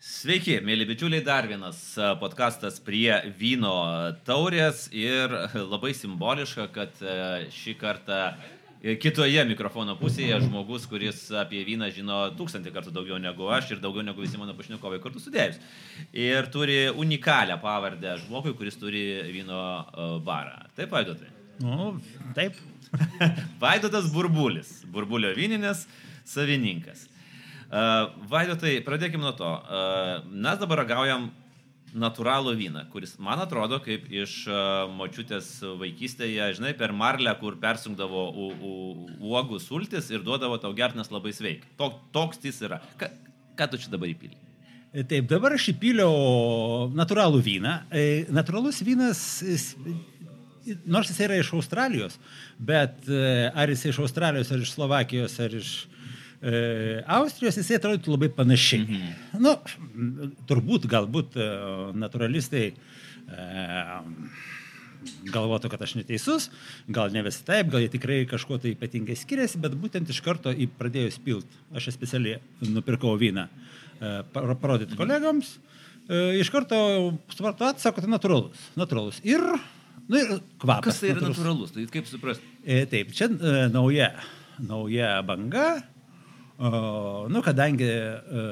Sveiki, mėly bičiuliai, dar vienas a, podkastas prie vyno taurės ir labai simboliška, kad a, šį kartą e, kitoje mikrofono pusėje žmogus, kuris apie vyną žino tūkstantį kartų daugiau negu aš ir daugiau negu visi mano pašnekovai kartu sudėjus. Ir turi unikalią pavardę žmogui, kuris turi vyno barą. Taip, Vaidotai? Nu, taip. Vaidotas Burbulis, Burbulio vyninės savininkas. Uh, Vaidotai, pradėkime nuo to. Uh, mes dabar ragaujam natūralų vyną, kuris man atrodo kaip iš uh, močiutės vaikystėje, žinai, per marlę, kur persungdavo uogų sultis ir duodavo tau gertnas labai sveikai. Tok, toks jis yra. Ka, ką tu čia dabar įpili? Taip, dabar aš įpiliau natūralų vyną. E, Natūralus vynas, nors jis yra iš Australijos, bet e, ar jis iš Australijos, ar iš Slovakijos, ar iš e, Austrijos, jisai atrodytų labai panašiai. Mhm. Nu, turbūt, galbūt e, naturalistai e, galvotų, kad aš neteisus, gal ne visi taip, gal jie tikrai kažkuo tai ypatingai skiriasi, bet būtent iš karto į pradėjus pilt, aš specialiai nupirkau vyną, e, par- parodyti kolegams, e, iš karto supratau, sako, tai natūralus, natūralus. Ir, nu, ir kvapas. Kas tai yra natūralus? Tai kaip suprasti? E, taip, čia e, nauja, nauja banga. Nu, kadangi e,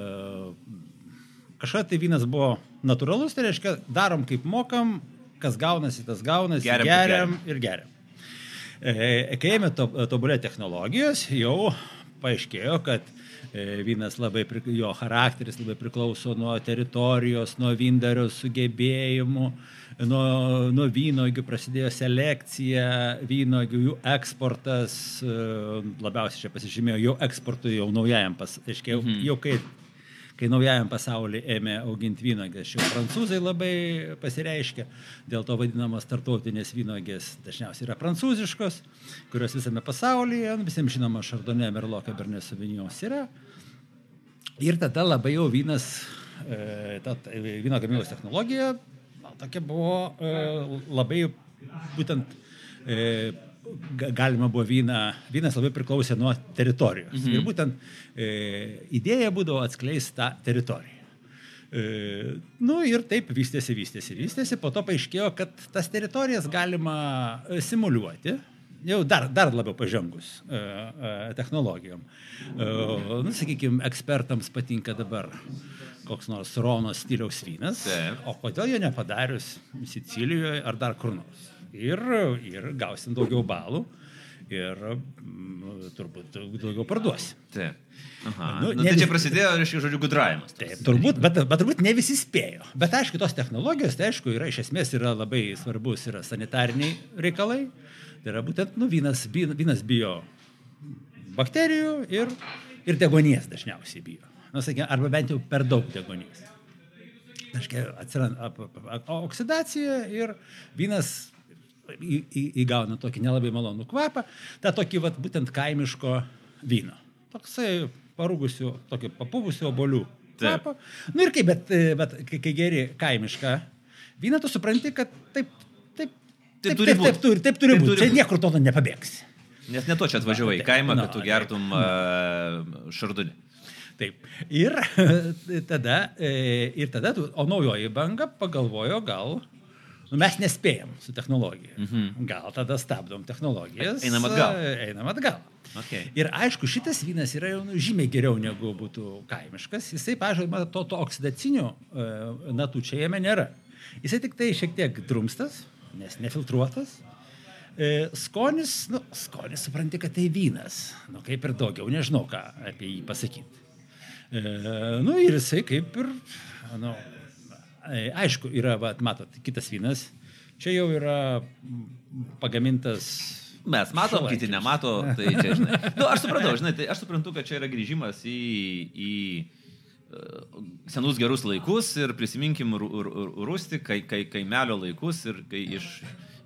kažkada tai vynas buvo natūralus, tai reiškia, darom kaip mokam, kas gaunasi, tas gaunasi, Geriam, geriam, geriam ir geriam. E, kai ėmė to, tobulė technologijos, jau paaiškėjo, kad e, vynas labai, jo charakteris labai priklauso nuo teritorijos, nuo vindario sugebėjimų, nuo, nuo vynogių prasidėjo selekcija, vynogių, jų eksportas, e, labiausiai čia pasižymėjo jau eksportui, jau naujajam, pas, aiškiai, jau, Mhm. jau kai kai naujajam pasaulyje ėmė auginti vynogės. Šiau prancūzai labai pasireiškia, dėl to vadinamos tartautinės vynogės dažniausiai yra prancūziškos, kurios visame pasaulyje, nu, visiems žinoma, Šardonė, Merlot, Cabernet Sauvignon yra. Ir tada labai jau vynas, e, ta vyno gamybos technologija, na, tokia buvo e, labai būtent e, galima buvo vyną, vynas labai priklausė nuo teritorijos. Mhm. Ir būtent e, idėja būdavo atskleisti tą teritoriją. E, nu ir taip vystėsi, vystėsi, vystėsi. Po to paaiškėjo, kad tas teritorijas galima e, simuliuoti. Jau dar, dar labiau pažengus e, e, technologijom. E, nu, sakykime, ekspertams patinka dabar koks nors Rono stiliaus vynas. Taip. O kodėl jo nepadarius Sicilijoje ar dar kur nors? Ir, ir gausim daugiau balų ir mm, turbūt daugiau parduosi. Taip. Aha. Nu, Nu, nu, tai čia vis- prasidėjo, reiškia, žodžiu, gudravimas. Taip, turbūt, bet, bet turbūt ne visi spėjo. Bet aišku, tos technologijos, tai aišku, yra iš esmės yra labai svarbus, yra sanitariniai reikalai. Tai yra būtent, nu, vynas, vynas, bijo bakterijų ir, ir degonies dažniausiai bijo. Nu, sakykime, arba bent jau per daug. Aiškiai, atsiranda oksidacija ir vynas į- į- įgauna tokį nelabai malonų kvapą, tą tokį vat, būtent kaimiško vyno. Toksai parūgusių, tokį papuvusių obolių Taip. Na ir kaip, bet, e, bet kai, kai geri kaimišką vyną, tu supranti, kad taip, taip, Taip taip, turi taip, būt. taip, turi, taip turi Taip būti. Čia niekur to nepabėgsi. Nes ne to čia atvažiavai į Taip, kaimą, nu, kad tu taip. gertum uh, šardunį. Taip. Ir tada, e, ir tada o naujoji banga pagalvojo, gal nu, mes nespėjom su technologija. Mhm. Gal tada stabdom technologijas. Einam atgal. Einam atgal. Okay. Ir aišku, šitas vynas yra jau nu, žymiai geriau negu būtų kaimiškas. Jisai, pažiūrėjau, to, to oksidacinio e, natų čia jame nėra. Jisai tik tai šiek tiek drumstas, nes nefiltruotas. E, skonis, nu, skonis supranti, kad tai vynas. Nu, kaip ir daugiau, nežinau, ką apie jį pasakyti. E, nu ir jisai kaip ir, nu, aišku, yra, va, matot, kitas vynas. Čia jau yra pagamintas. Mes matom, šiuolaikinis. kiti nemato, tai čia, žinai. Nu, aš supratau, žinai, tai aš suprantu, kad čia yra grįžimas į, į e, senus gerus laikus ir prisiminkim Rūsti, kai, kai kaimelio laikus ir kai iš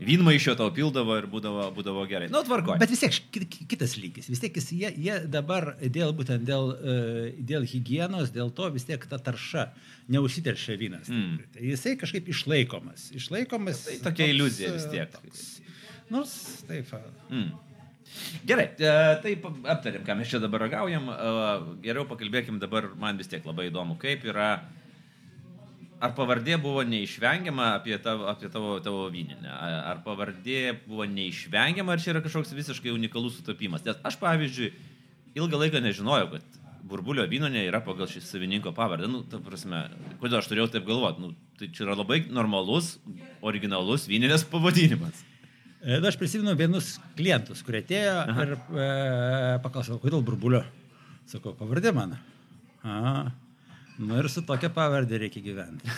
vynmaišio tau pildavo ir būdavo, būdavo gerai. Nu, tvarko. Bet vis tiek ki- ki- kitas lygis. Vis tiek jie, jie dabar dėl, būtent dėl, e, dėl hygienos, dėl to vis tiek ta tarša neužsiteršia vynas. Mm. Tai jisai kažkaip išlaikomas. Išlaikomas. Tai tokia iliuzija vis e, tiek. Toks. Nors, taip. Mm. Gerai, tai aptarėm, ką mes čia dabar ragaujam. Geriau pakalbėkim dabar, man vis tiek labai įdomu, kaip yra ar pavardė buvo neišvengiama apie tavo, apie tavo, tavo vyninę? Ar pavardė buvo neišvengiama, ar čia yra kažkoks visiškai unikalus sutapimas? Nes aš, pavyzdžiui, ilgą laiką nežinojau, kad burbulio vynonė yra pagal šį savininko pavardę. Nu, ta prasme, kodėl aš turėjau taip galvoti? Nu, tai čia yra labai normalus, originalus vyninės pavadinimas. E, nu, Aš prisimenu vienus klientus, kurie atėjo Aha. ir e, paklausė, kodėl burbulio. Sakau, pavardė mano. A, nu ir su tokia pavardė reikia gyventi.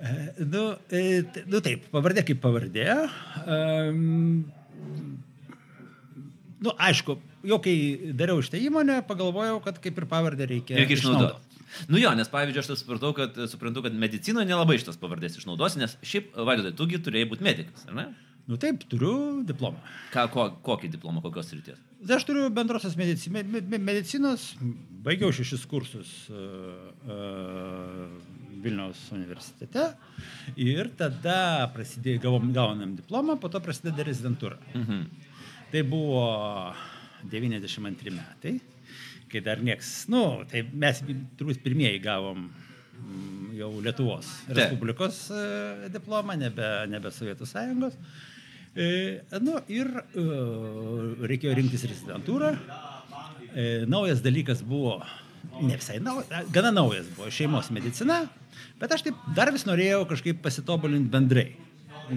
E, nu, e, nu taip, pavardė kaip pavardė. Um, nu, aišku, jau kai dariau šitą įmonę, pagalvojau, kad kaip ir pavardę reikia, Reikia išnaudoti. Nu jo, nes pavyzdžiui, aš tas supratau, kad, suprantu, kad medicinoje nelabai šitas pavardės išnaudosi, nes šiaip, vaidodai, tugi turėjai būti medikas, ar ne? Nu taip, turiu diplomą. Ką, ko, kokį diplomą, kokios ryties? Tai Aš turiu bendrosios medici, me, me, medicinos, baigiau šešis kursus uh, uh, Vilniaus universitete ir tada prasidėjo, gavom, gaunam diplomą, po to prasideda rezidentūra. Mhm. Tai buvo 92 metai, kai dar nieks, nu, tai mes turbūt pirmieji gavom mm, jau Lietuvos. Respublikos e, diplomą, nebe, nebe Sovietų Sąjungos. E, nu, ir e, reikėjo rinktis rezidentūrą. E, naujas dalykas buvo, ne visai naujas, gana naujas buvo šeimos medicina, bet aš taip dar vis norėjau kažkaip pasitobulinti bendrai.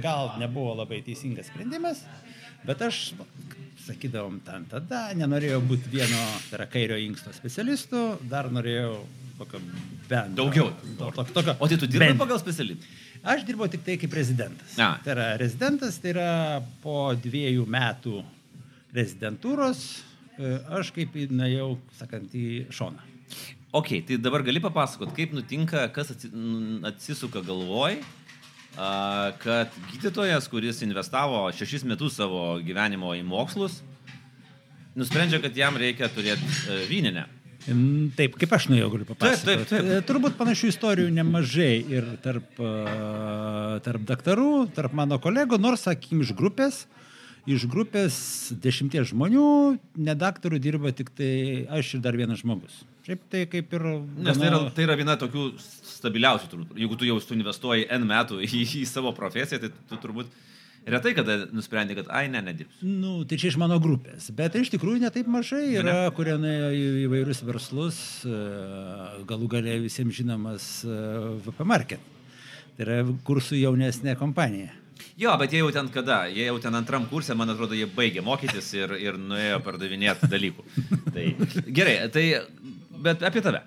Gal nebuvo labai teisingas sprendimas, bet aš sakydavom ten tada, nenorėjau būti vieno, tai yra kairio inksto specialistu, dar norėjau tokio bent. Daugiau. To, to, tokio, O tai tu dirbai bent- pagal specialybę? Aš dirbau tik tai kaip rezidentas. A. Tai yra rezidentas, tai yra po dviejų metų rezidentūros, e, aš kaip nuėjau, sakant, į šoną. Ok, tai dabar gali papasakot, kaip nutinka, kas atsisuka galvoj, kad gydytojas, kuris investavo šešis metus savo gyvenimo į mokslus, nusprendžia, kad jam reikia turėti e, vyninę. Taip, kaip aš nuėjau, galiu papasakoti. Taip, taip, taip. E, Turbūt panašių istorijų nemažai ir tarp, e, tarp daktarų, tarp mano kolegų, nors, sakykim, iš grupės, iš grupės dešimties žmonių, ne daktarų dirba tik tai aš ir dar vienas žmogus. Šiaip tai kaip ir... Nes tai yra, tai yra viena tokių stabiliausių, turbūt. Jeigu tu jau tu investuoji N metų į, į savo profesiją, tai tu turbūt retai kada nusprendė, kad ai, ne, nedirbsiu. Nu, tai čia iš mano grupės, bet iš tikrųjų netaip mažai yra, kurie nuėjo į įvairius verslus, e, galų galia visiems žinomas e, VP Market. Tai yra kursų jaunesnė kompanija. Jo, bet jie jau ten kada? Jie jau ten antram kursė, man atrodo, jie baigė mokytis ir, ir nuėjo pardavinėti dalykų. Tai, gerai, tai, bet apie tave.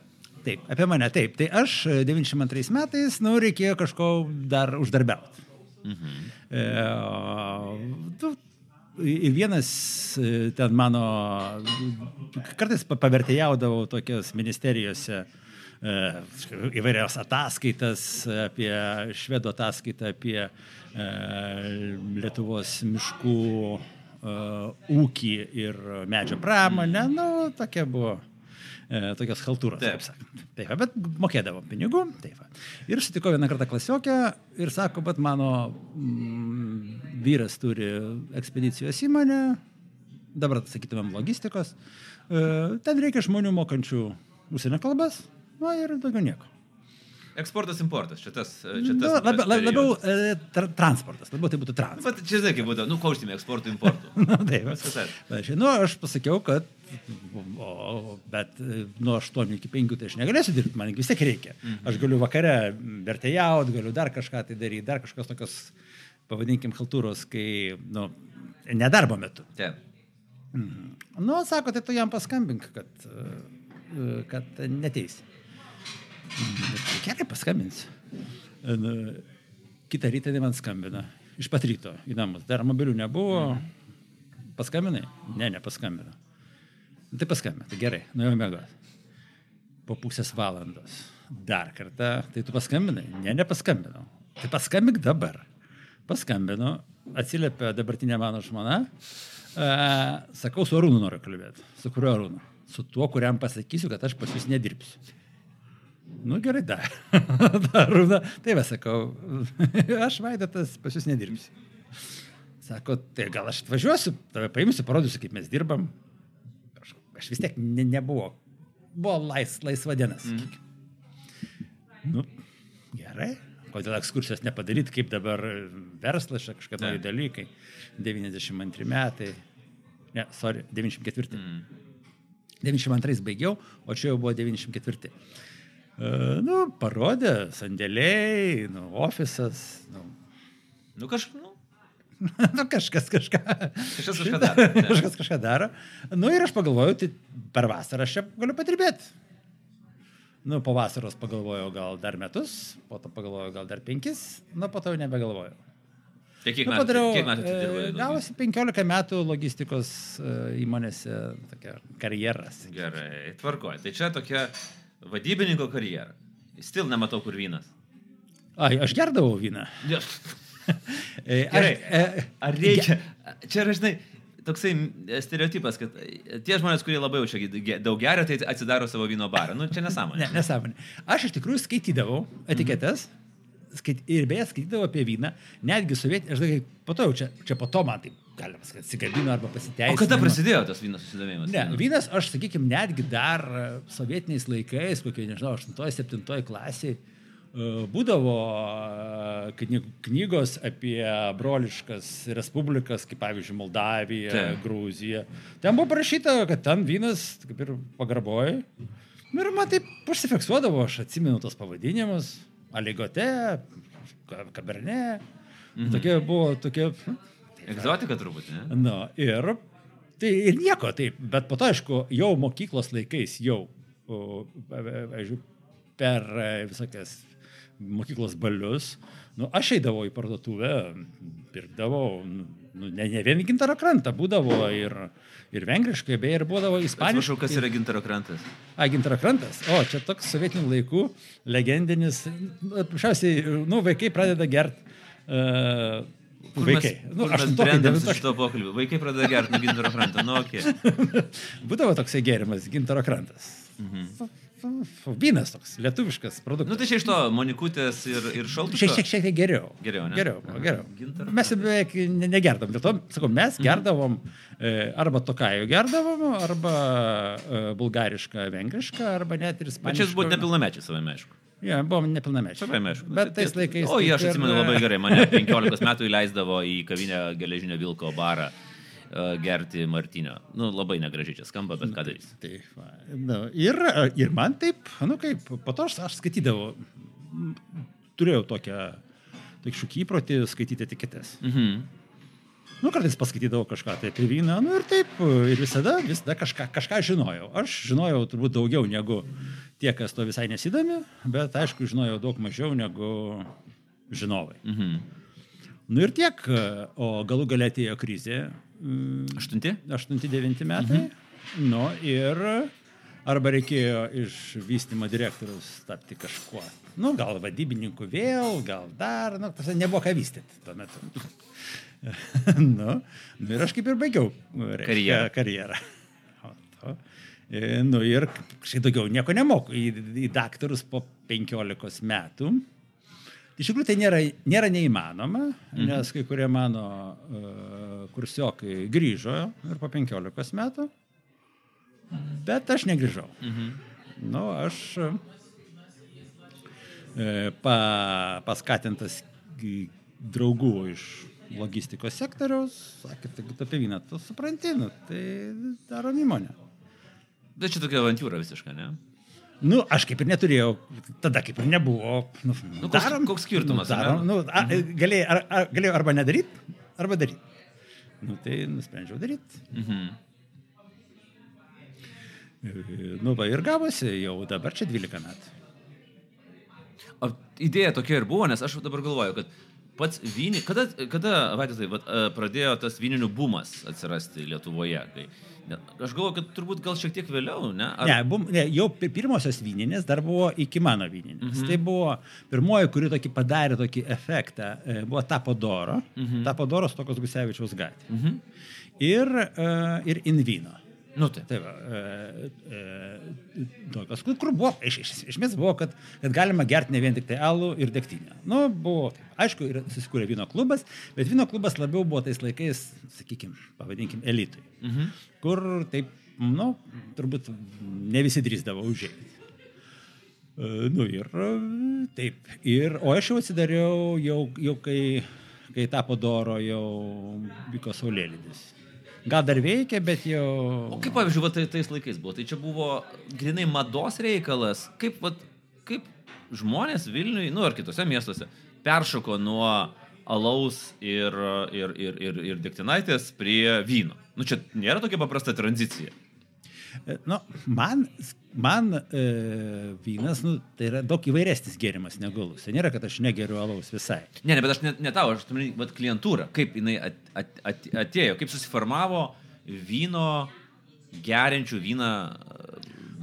Taip, apie mane, taip. Tai aš e, 92 metais, nu, reikėjo kažko dar uždarbiauti. Mhm. E, tu, ir vienas e, ten mano, kartais pa- pavertėjaudavau tokios ministerijose e, įvairias ataskaitas apie švedų ataskaitą apie e, Lietuvos miškų ūkį ir medžio pramonę. Nu, tokia buvo. E, tokios haltūros. Taip. kaip sakant. Taip, bet mokėdavo pinigų. Taip, ir sutikau vieną kartą klasiokę ir sako, bet mano mm, vyras turi ekspedicijos įmonę, dabar sakytumėm logistikos, e, ten reikia žmonių mokančių užsienio kalbas, na ir daugiau nieko. Eksportas, importas, šitas. šitas Nu, labiau, labiau e, tra, transportas, labiau tai būtų transportas. Bet čia kaip būtų, nu, ko užsimė eksportų, importų. Na, taip. Bet, nu, aš pasakiau, kad, o, bet e, nuo 8 iki 5 tai aš negalėsiu dirbti, man vis tiek reikia. Aš galiu vakare vertėjauti, galiu dar kažką tai daryti, dar kažkokios tokios, pavadinkim, haltūros, kai, nu, nedarbo metu. Taip. Mhm. Nu, sako, tai tu jam paskambink, kad, e, kad neteisi. Mhm, Gerai, paskambinsiu. Nu, Kitą rytą man skambina. Iš pat ryto į namus. Dar mobilių nebuvo. Paskambinai? Ne, nepaskambino. Nu, Tai paskambina. Tai gerai, nuėjau mėgoti. Po pusės valandos. Dar kartą. Tai tu paskambinai? Ne, nepaskambinau. Tai paskambink dabar. Paskambinu. Atsiliepia dabartinė mano žmona. E, sakau, su Arūnu noriu kalbėti. Su kuriuo Arūnu? Su tuo, kuriam pasakysiu, kad aš pas jūs nedirbsiu. Nu gerai, dar. dar. Tai va, sakau, aš vaidotas pas jūs nedirbsiu. Sako, tai gal aš atvažiuosiu, tave paimsiu, parodysiu, kaip mes dirbam. Aš, aš vis tiek ne, nebuvo. Buvo lais, laisva diena, sakykime. Nu, gerai. Kodėl ekskursijos nepadaryti, kaip dabar verslas, kažkokie nauji dalykai. 92 metai. Ne, sorry, 94. Mm. 92 baigiau, o čia jau buvo 94. Uh, nu, parodė, sandėliai, nu, ofisas, nu, Nu kažkaip, nu, nu, kažkas kažką. Kažkas kažką daro, ne? kažkas kažką daro. Nu ir aš pagalvojau, tai per vasarą aš čia galiu padirbėti. Nu, po vasaros pagalvojau gal dar metus, po to pagalvojau gal dar penkis, nu, po to jau nebegalvojau. tai kiek Nu, metų, padariau, kiek metų e, dirbai? Gavosi 15 metų logistikos e, įmonėse tokia karjeras. Gerai, tvarkoju. Tai čia tokia vadybininko karjera. Stil nematau, kur vynas. Ai, aš gerdavau vyną. Jo. E, Gerai. e, Ar reikia? Čia yra, žinai, toksai stereotipas, kad tie žmonės, kurie labai jau čia daug geria, tai atsidaro savo vyno barą. Nu, čia nesąmonė. Ne, nesąmonė. Aš iš tikrųjų skaitydavau etiketes. Skait, ir beje, skaitydavau apie vyną, netgi sovietį, aš sakai, po to jau čia, čia po to man taip, galima sakyti, atsikabino arba pasiteisino. O kada prasidėjo tas vyno susidomėjimas? Ne, vynas, aš sakykime, netgi dar e, sovietiniais laikais, kokie, nežinau, 8-7 klasiai, e, būdavo e, kny- knygos apie broliškas respublikas, kaip pavyzdžiui Moldavija, Taip. Gruzija. Ten buvo parašyta, kad ten vynas, kaip ir pagarboji. Nu ir man taip užsifiksuodavo, aš atsimenu tos pavadinimus. Aligote, Ka- Kaberne. Mhm. Tokie buvo tokie. Egzotika turbūt, ne? Na ir tai ir nieko taip, bet po to, aišku, jau mokyklos laikais, jau, pa- pa- pavyzdžiui, per e, visokias mokyklos balius, nu, aš eidavau į parduotuvę, pirkdavau, nu, nu, ne, ne vien gintaro krantą, būdavo ir, ir vengriškai, beje, ir būdavo Atsiprašau, ispaniškai. kas yra gintaro krantas. A, gintaro krantas. O, čia toks sovietinių laikų legendinis. Paprasčiausiai, nu, vaikai pradeda gerti. Uh, Kur vaikai. Mes, Nu, kur aštuntokė, brendam su šito pokalbiu. Vaikai pradeda gerti nuo gintaro kranto. Nu, okay. Būdavo toksai gėrimas, gintaro krantas. Mhm. Vynas toks, lietuviškas produktas. Nu, tai čia iš to monikutės ir, ir šaltų. Šiek tiek, šiek tiek geriau. Geriau, ne? Geriau, Aha. geriau. Gintaro Mes beveik ne- negerdam. Dėl to, sakau, mes gerdavom e, arba tokajų gerdavom, arba e, bulgarišką, vengrišką, arba net ir ispanišką. čia jūs buvote nepilnamečiai savame, aišku. Ja, buvom nepilnamečiai. Savame, aišku. Bet tais laikais. O, aš ir- atsimenu labai gerai, mane 15 metų įleisdavo į kavinę geležinio vilko barą e, gerti Martinio. Nu, labai negražiai čia skamba, bet ką darys. Tai, va, nu, ir, ir man taip, nu kaip, po to aš, aš skaitydavau, turėjau tokią, tokį šūkį įprotį skaityti etiketes. Mhm. Nu, kartais paskaitydavau kažką tai apie vyną, nu ir taip, ir visada, visada kažką, kažką žinojau. Aš žinojau turbūt daugiau negu tie, kas to visai nesidomi, bet aišku, žinojau daug mažiau negu žinovai. Mhm. Nu ir tiek, o galų galia atėjo krizė. mm, Aštunti? 8-9 metai. Mhm. Nu ir arba reikėjo iš vystimo direktoriaus tapti kažkuo. Nu, gal vadybininku vėl, gal dar, nu, tas nebuvo ką vystyti tuo metu. nu, nu, ir aš kaip ir baigiau reiškia, Karjerą. karjerą. E, nu ir kažkaip daugiau nieko nemoku. Į, į daktarus po 15 metų. Iš tikrųjų, tai nėra, nėra neįmanoma, mhm. nes kai kurie mano uh, kursiokai grįžo ir po 15 metų, bet aš negrįžau. Mhm. Nu, aš e, pa, paskatintas draugų iš logistikos sektoriaus, sakė, tai apie vyną, tu supranti, nu, tai darom įmonę. Bet čia tokia avantūra visiška, ne? Nu, aš kaip ir neturėjau, tada kaip ir nebuvo. Nu, Nu, koks- koks skirtumas, Nu, darom, nu, a, galėjai, ar, ar, galėjau arba nedaryti, arba daryti. Nu, tai nusprendžiau daryti. Mhm. Nu, va, ir gavosi, jau dabar čia 12 metų. O idėja tokia ir buvo, nes aš dabar galvoju, kad pats vynį, kada, kada Vaidotai, vat, e, pradėjo tas vyninių bumas atsirasti Lietuvoje? Kai, ne, aš galvoju, kad turbūt gal šiek tiek vėliau, ne? Ar, Ne, bum, ne, jau pi- pirmosios vyninės dar buvo iki mano vyninės. Mhm. Tai buvo pirmoji, kuri tokį padarė tokį efektą, e, buvo Tapodoro, mhm. Tapodoros tokios Gusevičiaus gatvė. Mhm. Ir, uh, ir Invino. Nu tai. Tai va, e, e, tokios, kur, kur buvo, iš, iš, esmės buvo, kad, kad galima gerti ne vien tik tai alų ir degtinę. Nu, buvo, taip, aišku, ir susikūrė vyno klubas, bet vyno klubas labiau buvo tais laikais, sakykime, pavadinkim, elitui. Mhm. Kur taip, nu, turbūt ne visi drįsdavo užėjti. E, Nu ir taip. Ir, o aš jau atsidariau, jau, jau kai, kai tapo doro, jau vyko saulėlydis. Gal dar veikia, bet jau... O kaip, pavyzdžiui, va, tai, tais laikais buvo? Tai čia buvo grinai mados reikalas. Kaip, va, kaip žmonės Vilniui, nu ar kitose miestuose, peršoko nuo alaus ir, ir, ir, ir, ir dektinaitės prie vyno. Nu čia nėra tokia paprasta tranzicija. Nu, man, man e, vynas, nu, tai yra daug įvairesnis gėrimas negu alus. Tai nėra, kad aš negeriu alaus visai. Ne, ne, bet aš ne, ne tau, aš turiu, bet klientūra, kaip jinai at, at, at, atėjo, kaip susiformavo vyno, geriančių vyną.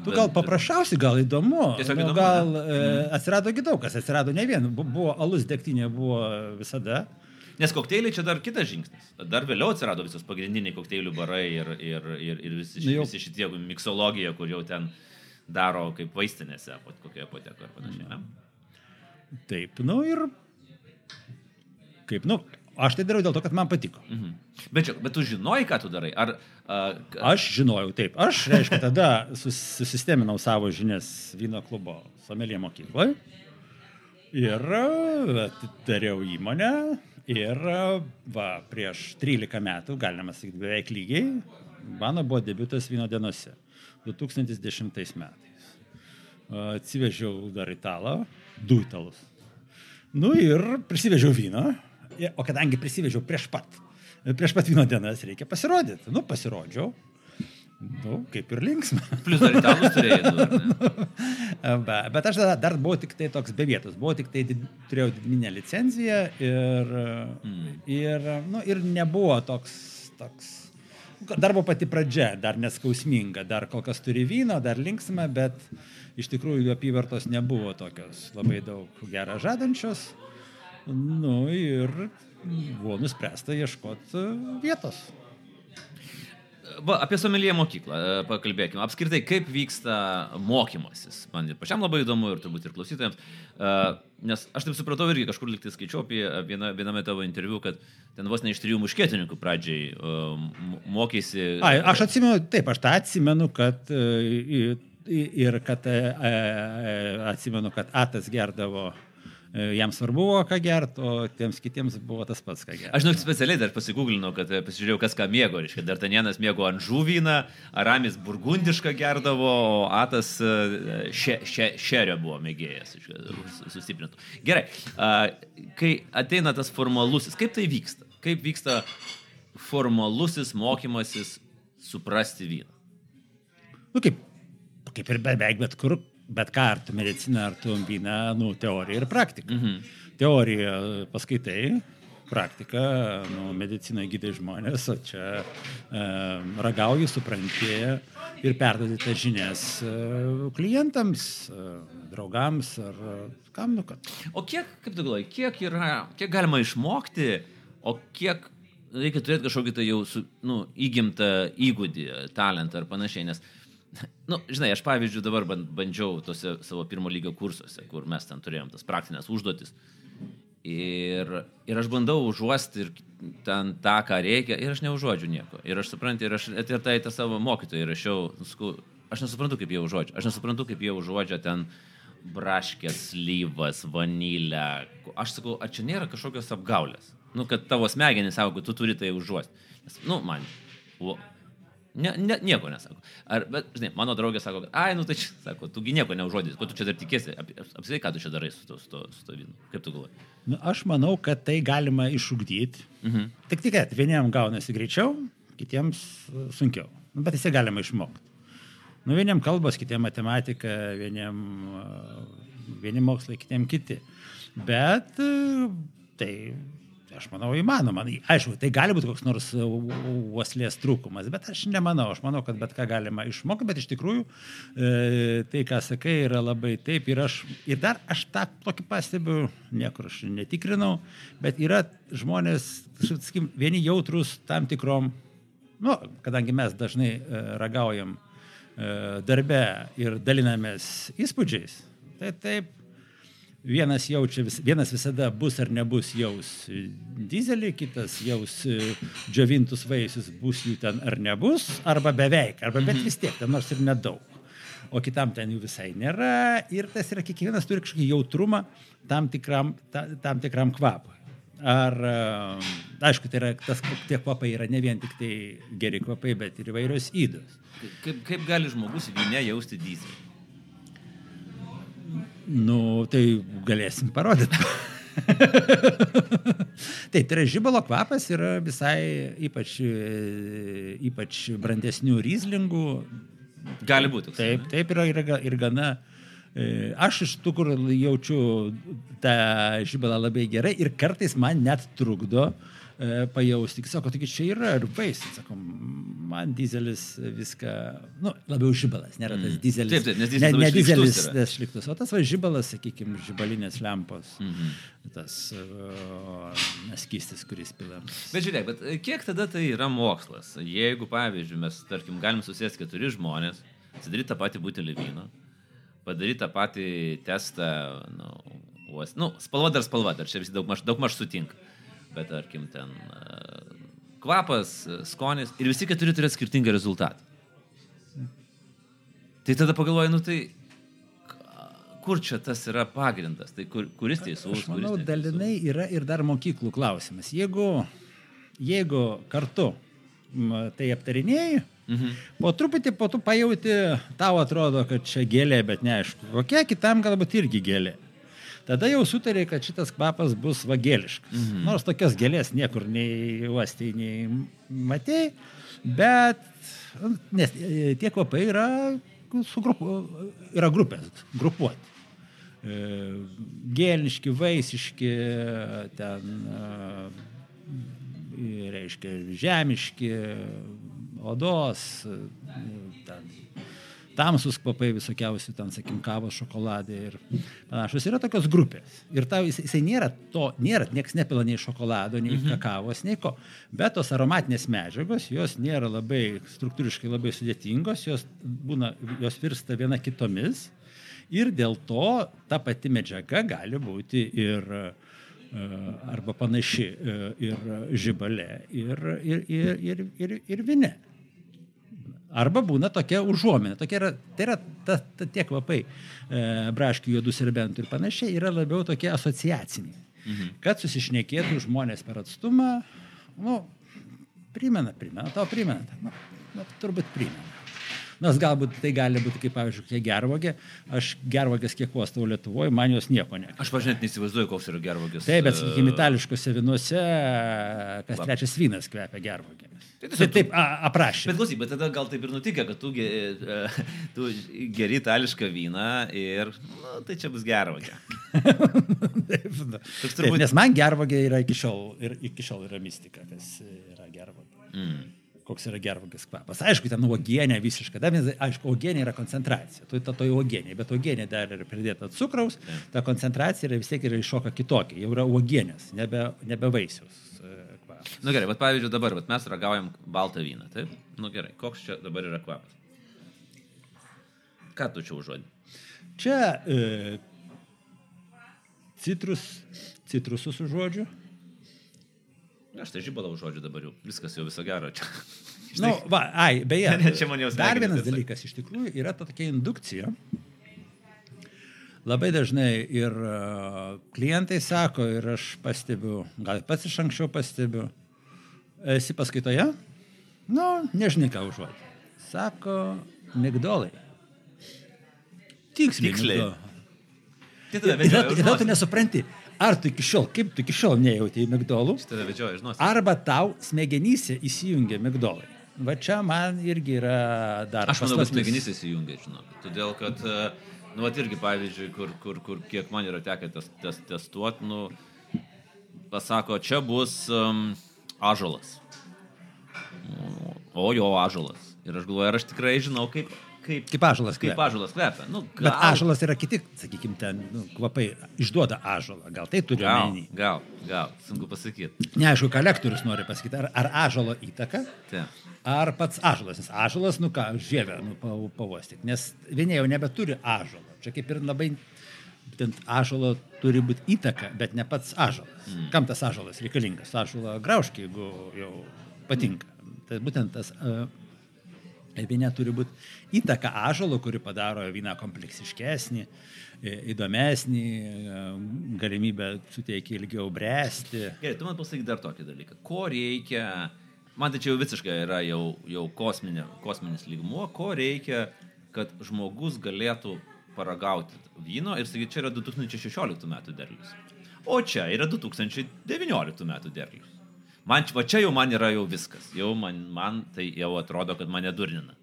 Tu gal paprasčiausiai, gal įdomu. Tiesiog nu, įdomu, gal e, atsirado daug kas, atsirado ne vien, Bu- buvo alus degtinė buvo visada. Nes kokteiliai čia dar kitas žingsnis. Dar vėliau atsirado visos pagrindiniai kokteilių barai ir, ir, ir, ir visi, jau- visi šitie miksologija, kur jau ten daro kaip vaistinėse, kokioje apotekoje ir panašiai. Ne? Taip, nu ir kaip, nu, aš tai darau dėl to, kad man patiko. Mhm. Bet, čia, bet tu žinojai, ką tu darai? Ar, a, k- Aš žinojau, taip, aš, reiškia, tada sus, susisteminau savo žinias vyno klubo somelė mokykloje ir dariau įmonę ir va, prieš 13 metų, galima sakyti, beveik lygiai, mano buvo debutas vyno dienose 2010 metais. Atsivežiau dar italą, du italus. Nu ir prisivežiau vyno, i- o kadangi prisivežiau prieš pat, prieš pat vyno dienas reikia pasirodyti. Nu, pasirodžiau. Nu, kaip ir linksma. plus dar italus turėjai. ne? Be, bet aš tada dar buvau tik tai toks be vietos. Buvau tik tai, did, turėjau didminę licenciją ir, mm. ir, nu, ir nebuvo toks, toks. Dar buvo pati pradžia, dar neskausminga, dar kol kas turi vyno, dar linksma, bet iš tikrųjų jų apyvartos nebuvo tokios labai daug gerą žadančios. Nu ir buvo nuspręsta ieškoti vietos. Va, apie somelie mokyklą e, pakalbėkime. Apskritai, kaip vyksta mokymasis. Man ir pačiam labai įdomu ir turbūt ir klausytojams. E, Nes aš taip supratau irgi kažkur liktai skaičiau apie vieną, viename tavo interviu, kad ten vos ne iš trijų muškietininkų pradžiai e, mokėsi. Ai, aš atsimenu, taip, aš tą atsimenu, kad ir kad atsimenu, kad Atas gerdavo, jam svarbu buvo ką gert, o tiems kitiems buvo tas pats ką gert. Aš žinau, specialiai dar pasigūglinau, kad e, pasižiūrėjau, kas ką mėgo. Reiškia, Dartanienas mėgo ant žuvyną, Aramis burgundišką gerdavo, o Atas e, še, še, šerio buvo mėgėjas, sustiprintų. Gerai, a, kai ateina tas formalusis, kaip tai vyksta? Kaip vyksta formalusis mokymasis suprasti vyną? Nu, kaip, kaip ir beveik bet kur, bet ką, ar tu medicina, ar tu vyna, nu, teorija ir praktika. Mhm. Teorija paskaitai, praktika, nu, medicina gydai žmonės, o čia e, ragauji, supranti ir perdodi tas žinias e, klientams, e, draugams ar kam, nu, kad. O kiek, kaip tu galvoji, kiek yra, kiek galima išmokti, o kiek reikia turėti kažkokį tai jau su, nu, įgimtą įgūdį, talentą ar panašiai, nes, nu, žinai, aš pavyzdžiui dabar ban- bandžiau tose savo pirmo lygio kursuose, kur mes ten turėjom tas praktinės užduotis. Ir, ir aš bandau užuosti ir ten tą, ką reikia, ir aš neužuodžiu nieko. Ir aš suprantu, ir aš ir tai tą savo mokytojai rašiau, sakau, aš nesuprantu, kaip jie užuodžia. Aš nesuprantu, kaip jie užuodžia ten braškės, lyvas, vanilę. Aš sakau, ar čia nėra kažkokios apgaulės? Nu, kad tavo smegenys sako, tu turi tai užuosti. Nes, nu, man. O, ne, ne, nieko nesako. Ar, bet, žinai, mano draugė sako, kad, ai, nu tai čia, sako, tugi nieko neužuodys, ko tu čia dar tikėsi, Ap- apskritai, ką tu čia darai su to, su to, su to vynu. Kaip tu galvoji? Nu, aš manau, kad tai galima išugdyti. Mhm. Tik tik, kad vieniems gaunasi greičiau, kitiems sunkiau. Nu, bet jisai galima išmokti. Nu, vieniem kalbos, kitiem matematika, vieniem, e, vieni mokslai, kitiem kiti. Bet e, tai, aš manau, įmanoma. Aišku, tai gali būti koks nors e, uoslės trūkumas, bet aš nemanau. Aš manau, kad bet ką galima išmokti, bet iš tikrųjų e, tai, ką sakai, yra labai taip. Ir, aš, ir dar aš tą tokį pastebiu, niekur aš netikrinau, bet yra žmonės, sakykim, vieni jautrus tam tikrom, nu, kadangi mes dažnai e, ragaujam e, darbe ir dalinamės įspūdžiais, tai taip, vienas jaučia, vienas visada bus ar nebus jaus dizelį, kitas jaus e, džiovintus vaisius, bus jų ten ar nebus, arba beveik, arba bet vis tiek, ten nors ir nedaug. o kitam ten jų visai nėra. Ir tas yra, kiekvienas turi kažkokį jautrumą tam tikram, ta, tam tikram kvapui. Ar, e, aišku, tai yra, tas, tie kvapai yra ne vien tik tai geri kvapai, bet ir įvairios įdos. Kaip, kaip gali žmogus vyne jausti dyzelį? Nu, tai galėsim parodyti. Taip, tai yra žibalo kvapas yra visai ypač, e, ypač brandesnių ryzlingų. Gali būti. Taip, taip yra ir, ir gana. e, Aš iš tų, kur jaučiu tą žibalą labai gerai ir kartais man net trukdo e, pajausti. Sako, taigi čia yra ir vaisiai. Sako, man dizelis viską, nu, labiau žibalas, nėra tas dizelis. Taip, taip, nes ne, dizelis ne šlykštus dizelis, tas šliktus, o tas va žibalas, sakykime, žibalinės lempos. Mhm. Tas uh, skystis, kuris pilamas. Bet žiūrėk, bet e, kiek tada tai yra mokslas? Jeigu, pavyzdžiui, mes, tarkim, galim susėsti keturi žmonės, atsidaryti tą patį butelį vyno, padaryti tą patį testą, nu, uos, nu spalva dar spalva, dar čia visi daug maž, daug maž sutinka. Bet, tarkim, ten e, kvapas, e, skonis ir visi keturi turi skirtingą rezultatą. Tai tada pagalvoju, nu tai kur čia tas yra pagrindas, tai kur, kuris teisus, Aš manau, neteisus? dalinai yra ir dar mokyklų klausimas. Jeigu, jeigu kartu tai aptarinėjai, Mhm. po truputį po tu pajauti, tau atrodo, kad čia gėlė, bet neaišku, kokia kitam galbūt irgi gėlė. Tada jau sutarė, kad šitas kvapas bus vagėliškas. Mhm. Nors tokios gėlės niekur nei uostai, nei matėjai, bet nes e, tie kvapai yra, sugrupu, yra grupės, grupuoti. E, Gėlniški, vaisiški, ten, e, reiškia, žemiški, odos, ten, tamsus kvapai visokiausi, ten, sakim, kavos, šokoladė ir panašus. Yra tokios grupės. Ir tau jis, jisai nėra to, nėra, nieks nepila nei šokolado, nei mhm. kakavos, nei ko. Bet tos aromatinės medžiagos, jos nėra labai struktūriškai labai sudėtingos, jos, būna, jos virsta viena kitomis. Ir dėl to ta pati medžiaga gali būti ir e, arba panaši e, ir žibale, ir, ir, ir, ir, ir, ir vine. Arba būna tokia užuomenė. Tokia yra, tai yra ta, ta, tie kvapai, e, braškių, juodų serbentų ir panašiai, yra labiau tokie asociaciniai. Mhm. Kad susišnekėtų žmonės per atstumą, nu, primena, primena, tau primena. Nu, nu, turbūt primena. Nors galbūt tai gali būti, kaip pavyzdžiui, kokia gervogė. Aš gervogės kiek uostau Lietuvoje, man jos nieko ne. Aš pažiūrėt neįsivaizduoju, koks yra gervogis. Taip, bet, sakykime, e, itališkose vinuose kas trečias vynas kvepia gervogėmis. Tai Tai tiesiog taip a, aprašė. Bet klausyk, bet tada gal taip ir nutikė, kad tu, ge, e, tu geri itališką vyną ir, na, tai čia bus gervogė. taip, nu. Toks taip, turbūt- nes man gervogė yra iki šiol, ir iki šiol yra mistika, kas yra gervogė. Mm. Koks yra gervogės kvapas. Aišku, ten uogienė visiškai. Dar aišku, uogienė yra koncentracija. Tu to, to uogienė, bet uogienė dar yra pridėta cukraus. Ta koncentracija yra vis tiek yra iššoka kitokia. Jau yra uogienės, nebe, nebe vaisius e. Na nu, gerai, bet pavyzdžiui dabar, bet mes ragaujam baltą vyną, taip? Na nu, gerai, koks čia dabar yra kvapas? Ką tu čia užuodži? Čia e, citrus, citrusus užuodžiu. Aš tai žibalą užuodžiu dabar jau. Viskas jau viso gero čia. Na, nu, va, ai, beje, Ne, čia man jau dar vienas tiesiog. dalykas iš tikrųjų yra ta tokia indukcija. Labai dažnai ir e, klientai sako, ir aš pastebiu, gal pats iš anksčiau pastebiu, esi paskaitoje? Nu, nežinai ką užuodži. Sako, migdolai. Tiksliai. Tiksliai. Tai tada Ir vedžioja tada už tada tu nosies. nesupranti, ar tu iki šiol, kaip tu iki šiol migdolų, vedžioja iš nosies. arba tau smegenyse įsijungia migdolai. Va čia man irgi yra dar Aš manau, kad smegenys įsijungia, žinok. Todėl, kad, e, nu, vat irgi, pavyzdžiui, kur, kur, kur kiek man yra tekę tes, tes, testuoti, nu, pasako, čia bus um, ažalas. O jo ažalas. Ir aš galvoju, ar aš tikrai žinau, kaip, kaip, Kaip kaip kvepia. ažalas kvepia. Nu, Bet gal, ažalas yra kiti, sakykime, ten nu, kvapai išduoda ažalą. Gal tai turi gal, omeny? gal, gal, sunku pasakyti. Neaišku, ką lektorius nori pasakyti. Ar, ar ažalo įtaka, Taip. ar pats ažalas. Nes ažalas, nu ką, žievę nu, pa- pavostyk. Nes vieni jau nebeturi ažalo. Čia kaip ir labai... Būtent ažalo turi būti įtaka, bet ne pats ažalas. Mm. Kam tas ažalas reikalingas? Ažalą graužkį, jeigu jau patinka. Tai būtent tas uh, Vyne turi būti įtaka ažalo, kuri padaro vyną kompleksiškesnį, e, įdomesnį, e, galimybę suteikia ilgiau bręsti. Gerai, tu man pasakyk dar tokį dalyką. Ko reikia, man tai čia jau visiškai yra jau, jau kosminė, kosminis lygmuo, ko reikia, kad žmogus galėtų paragauti vyno ir sakyti, čia yra 2016 metų derlius. O čia yra 2019 metų derlius. Man va čia jau man yra jau viskas. Jau man, man tai jau atrodo, kad mane durnina.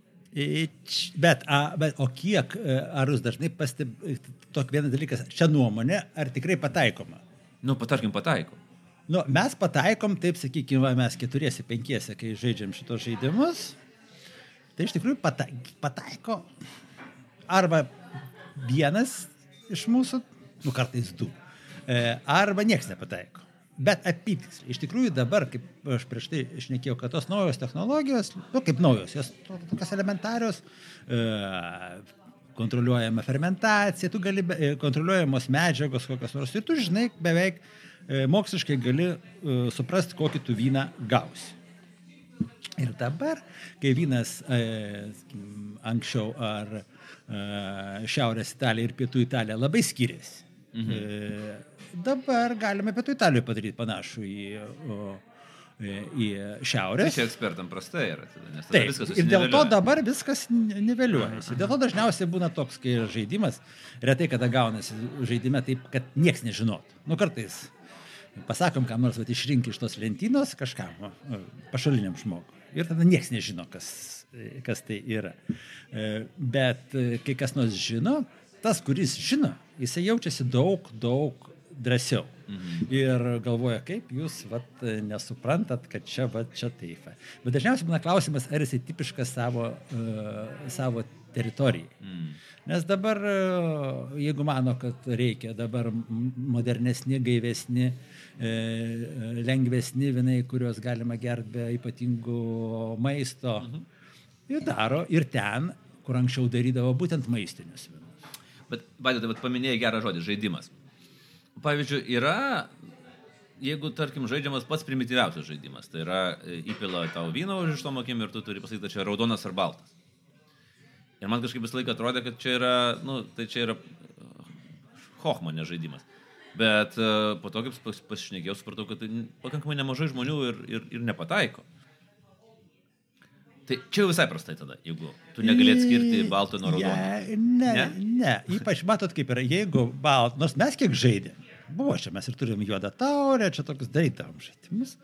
Bet, a, bet o kiek, e, ar jūs dažnai pastebite, tokį vieną dalyką, čia nuomonė, ar tikrai pataikoma? Nu, patarkim, pataiko. Nu, mes pataikom, taip sakykime, mes keturiesi, penkiesi, kai žaidžiam šitos žaidimus, tai iš tikrųjų pataiko arba vienas iš mūsų, nu kartais du, e, arba nieks nepataiko. Bet apytiksliai. Iš tikrųjų dabar, kaip aš prieš tai išnekėjau, kad tos naujos technologijos, nu kaip naujos, jos tokios elementarios, e, kontroliuojama fermentacija, tu gali, e, kontroliuojamos medžiagos kokios nors ir tu žinai beveik e, moksliškai gali suprasti, kokį tu vyną gausi. Ir dabar, kai vynas e, anksčiau ar e, Šiaurės Italija ir Pietų Italija labai skiriasi, mhm. E, dabar galime pietų Italijoje padaryti panašų į, o, į šiaurės. Tai ekspertam prastai yra. Taip, viskas ir dėl to dabar viskas niveliuojasi. Dėl to dažniausiai būna toks, kai žaidimas, retai kada gaunasi žaidime taip, kad nieks nežinotų. Nu kartais pasakom, kam nors vat, išrinkti iš tos lentynos kažkam, pašaliniam žmogui. Ir tada nieks nežino, kas, kas tai yra. E, bet e, kai kas nors žino, tas, kuris žino, jisai jaučiasi daug, daug drąsiau. Mhm. Ir galvoja, kaip jūs vat, nesuprantat, kad čia, vat, čia taip. Bet dažniausiai būna klausimas, ar jisai tipiškas savo, uh, savo teritorijai. Mhm. Nes dabar, uh, jeigu mano, kad reikia dabar modernesni, gaivesni, uh, lengvesni vinai, kuriuos galima gerti be ypatingų maisto, mhm. ir daro ir ten, kur anksčiau darydavo būtent maistinius vinus. Bet, Vaidai, tai paminėjai gerą žodį - žaidimas pavyzdžiui, yra, jeigu, tarkim, žaidžiamas pats primityviausias žaidimas, tai yra e, įpila tau vyno už iš to mokim ir tu turi pasakyti, čia raudonas ar baltas. Ir man kažkaip visą laiką atrodė, kad čia yra, nu, tai čia yra e, hochmanė žaidimas. Bet uh, po to, kaip pas, pasišnekėjau, supratau, kad tai pakankamai nemažai žmonių ir, ir, ir nepataiko. Tai čia visai prastai tada, jeigu tu negali atskirti balto nuo raudono. Ja, ne, ne, ne, ypač matot kaip yra, jeigu balt, nors mes kiek žaidėm, buvo čia, mes ir turim juodą taurę, čia tokius darydavom žaidimus.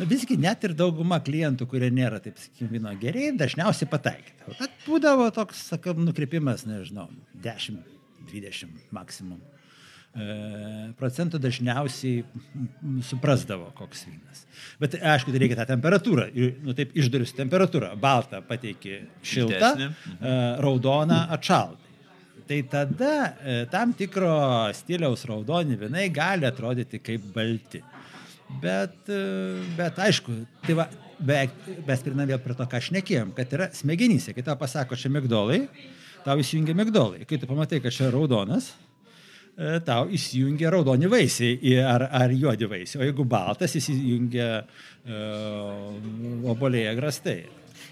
Na visgi net ir dauguma klientų, kurie nėra, taip sakykime, vyno geriai, dažniausiai pataikydavo. Bet būdavo toks, sakam, nukreipimas, nežinau, 10-20 maksimum. E, procentų dažniausiai suprasdavo, koks vynas. Bet aišku, tai reikia tą temperatūrą. Nu, taip išdarius temperatūrą. Baltą pateikė šiltą, mhm. raudoną atšaltą. Tai tada e, tam tikro stiliaus raudoni vinai gali atrodyti kaip balti. Bet, bet aišku, tai va, beveik mes prinam vėl prie to, ką šnekėjom, kad yra smegenyse, kai tau pasako, čia migdolai, tau įsijungia migdolai. Kai tu pamatai, kad čia raudonas, E, tau įsijungia raudoni vaisiai ar, ar juodi vaisiai, o jeigu baltas įsijungia uh, obolėje grastai.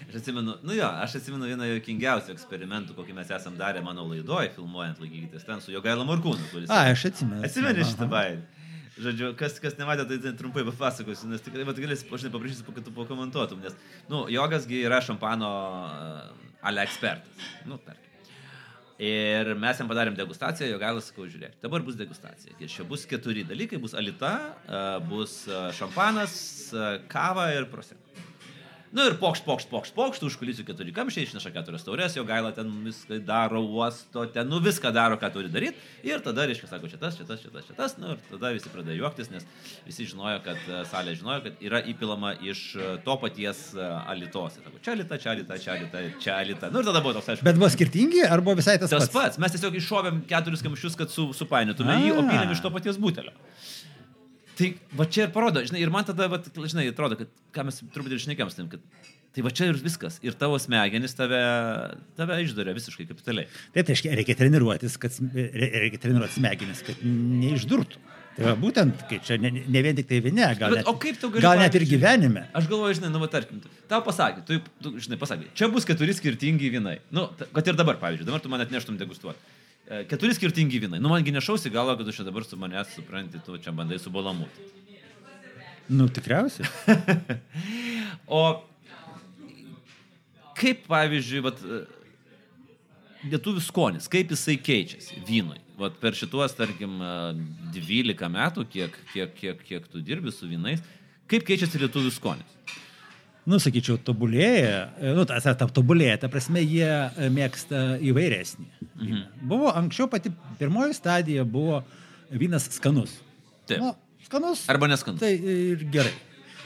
Aš atsimenu, nu jo, aš atsimenu vieną jokingiausių eksperimentų, kokį mes esam darę mano laidoje, filmuojant laikytis ten su Jogaila Morkūnu. Kuris... A, aš atsimenu. Atsimeni šitą bairį. Žodžiu, kas, kas nematė, tai, trumpai papasakosiu, nes tikrai, bet galėsi, aš nepaprašysiu, kad tu pakomentuotum, nes, nu, jogasgi yra šampano uh, ale ekspertas. Nu, tarkim. Ir mes jam padarėm degustaciją, jo galas sakau, žiūrėk, dabar bus degustacija. Ir čia bus keturi dalykai, bus alita, bus šampanas, kava ir prosek. Nu ir pokšt, pokšt, pokšt, pokšt, užkulisių keturi kamščiai, išneša keturias taurės, jo gaila ten viską daro, uosto, ten, nu viską daro, ką turi daryti. Ir tada, reiškia, sako, čia tas, čia tas, čia tas, čia tas, nu ir tada visi pradėjo juoktis, nes visi žinojo, kad e, salė žinojo, kad yra įpilama iš e, to paties e, alitos. Sako, čia alita, čia alita, čia alita, čia alita. Nu ir tada buvo toks, aišku. Bet buvo skirtingi, ar buvo visai tas, tas pats? Tas pats, mes tiesiog iššovėm keturis kamščius, kad su, supainiotume jį, o pylėm iš to paties butelio. Tai va čia ir parodo, žinai, ir man tada, va, žinai, atrodo, kad, ką mes truputį ir šnekėm, kad Tai va čia ir viskas. Ir tavo smegenys tave, tave išdarė visiškai kapitaliai. Taip, tai reikia treniruotis, kad reikia treniruoti smegenis, kad neišdurtų. Tai va, būtent, kai čia ne, ne vien tik tai vinė, gal, Bet net, gali, gal net ir gyvenime. Aš galvoju, žinai, nu, va, tarkim, tau pasakė, tu, tu, žinai, pasakė, čia bus keturi skirtingi vynai. Nu, kad ir dabar, pavyzdžiui, dabar tu man atneštum degustuoti. E, Keturi skirtingi vynai. Nu, mangi nešausi galvo, kad tu čia dabar su manęs supranti, tu čia bandai subalamūti. Nu, tikriausiai. O kaip, pavyzdžiui, vat, e, lietuvių skonis, kaip jisai keičiasi vynui? Vat per šituos, tarkim, e, 12 metų, kiek, kiek, kiek, kiek tu dirbi su vynais, kaip keičiasi lietuvių skonis? Nu, sakyčiau, tobulėja. E, Nu, tas, ta tobulėja, ta prasme, jie e, mėgsta įvairesnį. Mhm. Buvo anksčiau pati pirmoji stadija buvo vynas skanus. Taip. Nu, skanus. Arba neskanus. Tai ir gerai.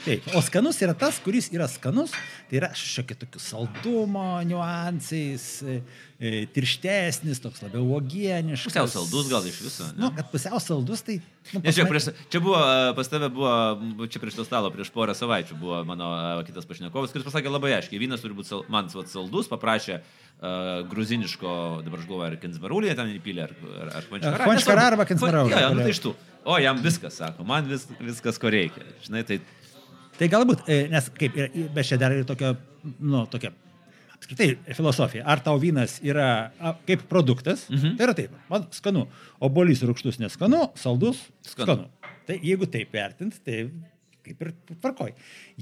Taip, o skanus yra tas, kuris yra skanus, tai yra šiokia tokių saldumo niuansais, e, e, tirštesnis, toks labiau uogieniškas. Pusiau saldus gal iš viso. ne? Nu, kad pusiau saldus, tai... Nu, Nes čia, prieš, čia buvo, e, pas tave buvo, čia prieš to stalo, prieš porą savaičių buvo mano kitas pašnekovas, kuris pasakė labai aiškiai, vynas turi būti sal, man vat, saldus, paprašė uh, gruziniško, dabar aš galvoju, ar Kensbarulė ten įpylė, ar, ar. Pančkara Nesvarbu. arba Kensbarulė, Jo, jo, nu tai iš tų. O, jam viskas, sako, man vis, viskas, ko reikia. Žinai, tai Tai galbūt, e, nes kaip, ir- bet čia dar ir tokia, nu, tokia, apskritai filosofija. Ar tau vynas yra a, kaip produktas, mhm. tai yra taip, man skanu. Obolys rūkštus neskanu, saldus skanu. skanu. Tai jeigu taip vertint, tai kaip ir tvarkoj.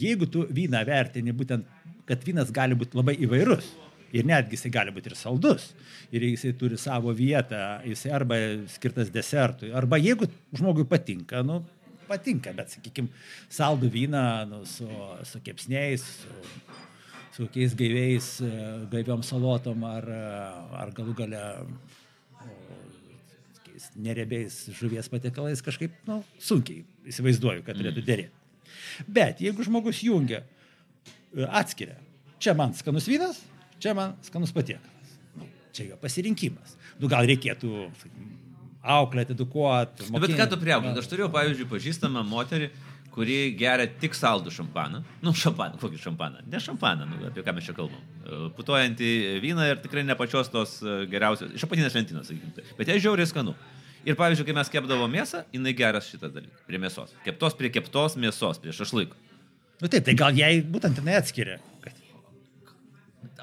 Jeigu tu vyną vertini būtent, kad vynas gali būti labai įvairus. Ir netgi jisai gali būti ir saldus. Ir jisai turi savo vietą, jisai arba skirtas desertui, arba jeigu žmogui patinka, nu, patinka, bet, sakykime, saldų vyną nu, su, su kepsniais, su, su kokiais gaiviais, e, gaiviom salotom ar, e, ar galų gale nerebiais žuvies patiekalais kažkaip nu, sunkiai įsivaizduoju, kad turėtų dėrėti. Bet jeigu žmogus jungia, e, atskiria, čia man skanus vynas, čia man skanus patiekalas. Nu, čia jo pasirinkimas. Nu, gal reikėtų sakykim, auklėti, edukuoti. Bet ką tu priaugai? Aš turėjau, pavyzdžiui, pažįstamą moterį, kuri geria tik saldų šampaną. Nu, šampaną, kokį šampaną? Ne šampaną, nu, apie ką mes čia kalbam. E, Putuojantį vyną ir tikrai ne pačios tos e, geriausios, iš apatinės lentynos, sakykime. Bet jie žiauriai skanu. Ir pavyzdžiui, kai mes kepdavo mėsą, jinai geras šitas dalykas. Prie mėsos. Keptos prie keptos mėsos, prie šašlaiko. Nu taip, tai gal jai būtent jinai atskiria.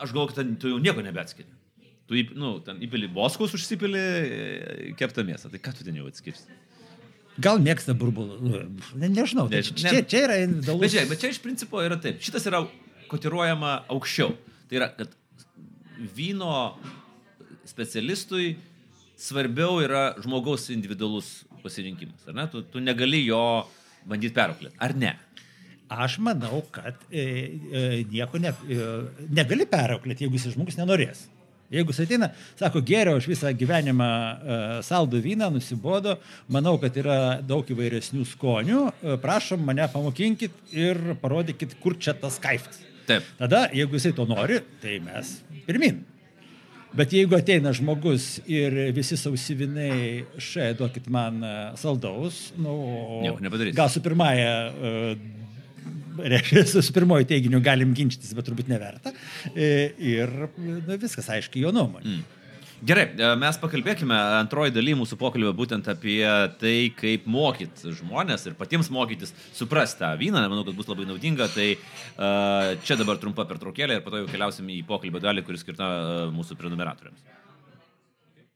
Aš galvoju, kad tu jau nieko nebeatskiri. Tu, įp- nu, ten įpili boskus, užsipili e, keptą mėsą. Tai ką tu ten jau atskirsi? Gal mėgsta burbulą. Nu, Ne, nežinau. Tai Než- čia, ne- čia yra individualus. Bet, žiūrėk, bet čia iš principo yra taip. Šitas yra kotiruojama aukščiau. Tai yra, kad vyno specialistui svarbiau yra žmogaus individualus pasirinkimas. Ar ne? Tu, tu negali jo bandyti perauklėti. Ar ne? Aš manau, kad e, e, nieko ne, e, negali perauklėti, jeigu jis žmogus nenorės. Jeigu jis ateina, sako, geriau aš visą gyvenimą e, saldų vyną, nusibodo, manau, kad yra daug įvairesnių skonių, e, prašom mane pamokinkit ir parodykit, kur čia tas kaifas. Taip. Tada, jeigu jisai to nori, tai mes pirmin. Bet jeigu ateina žmogus ir visi sausivinai, šai duokit man e, saldaus, nu, gal su pirmąją, reiškia, su pirmoju teiginiu galim ginčytis, bet turbūt neverta. E, Ir nu, viskas aiškiai jo nuomonė. Mm. Gerai, e, mes pakalbėkime antroji daly mūsų pokalbio būtent apie tai, kaip mokyt žmonės ir patiems mokytis suprasti tą vyną. Manau, kad bus labai naudinga. Tai uh, čia dabar trumpa pertraukėlė ir po to jau keliausim į pokalbio dalį, kuris skirta mūsų prenumeratoriams.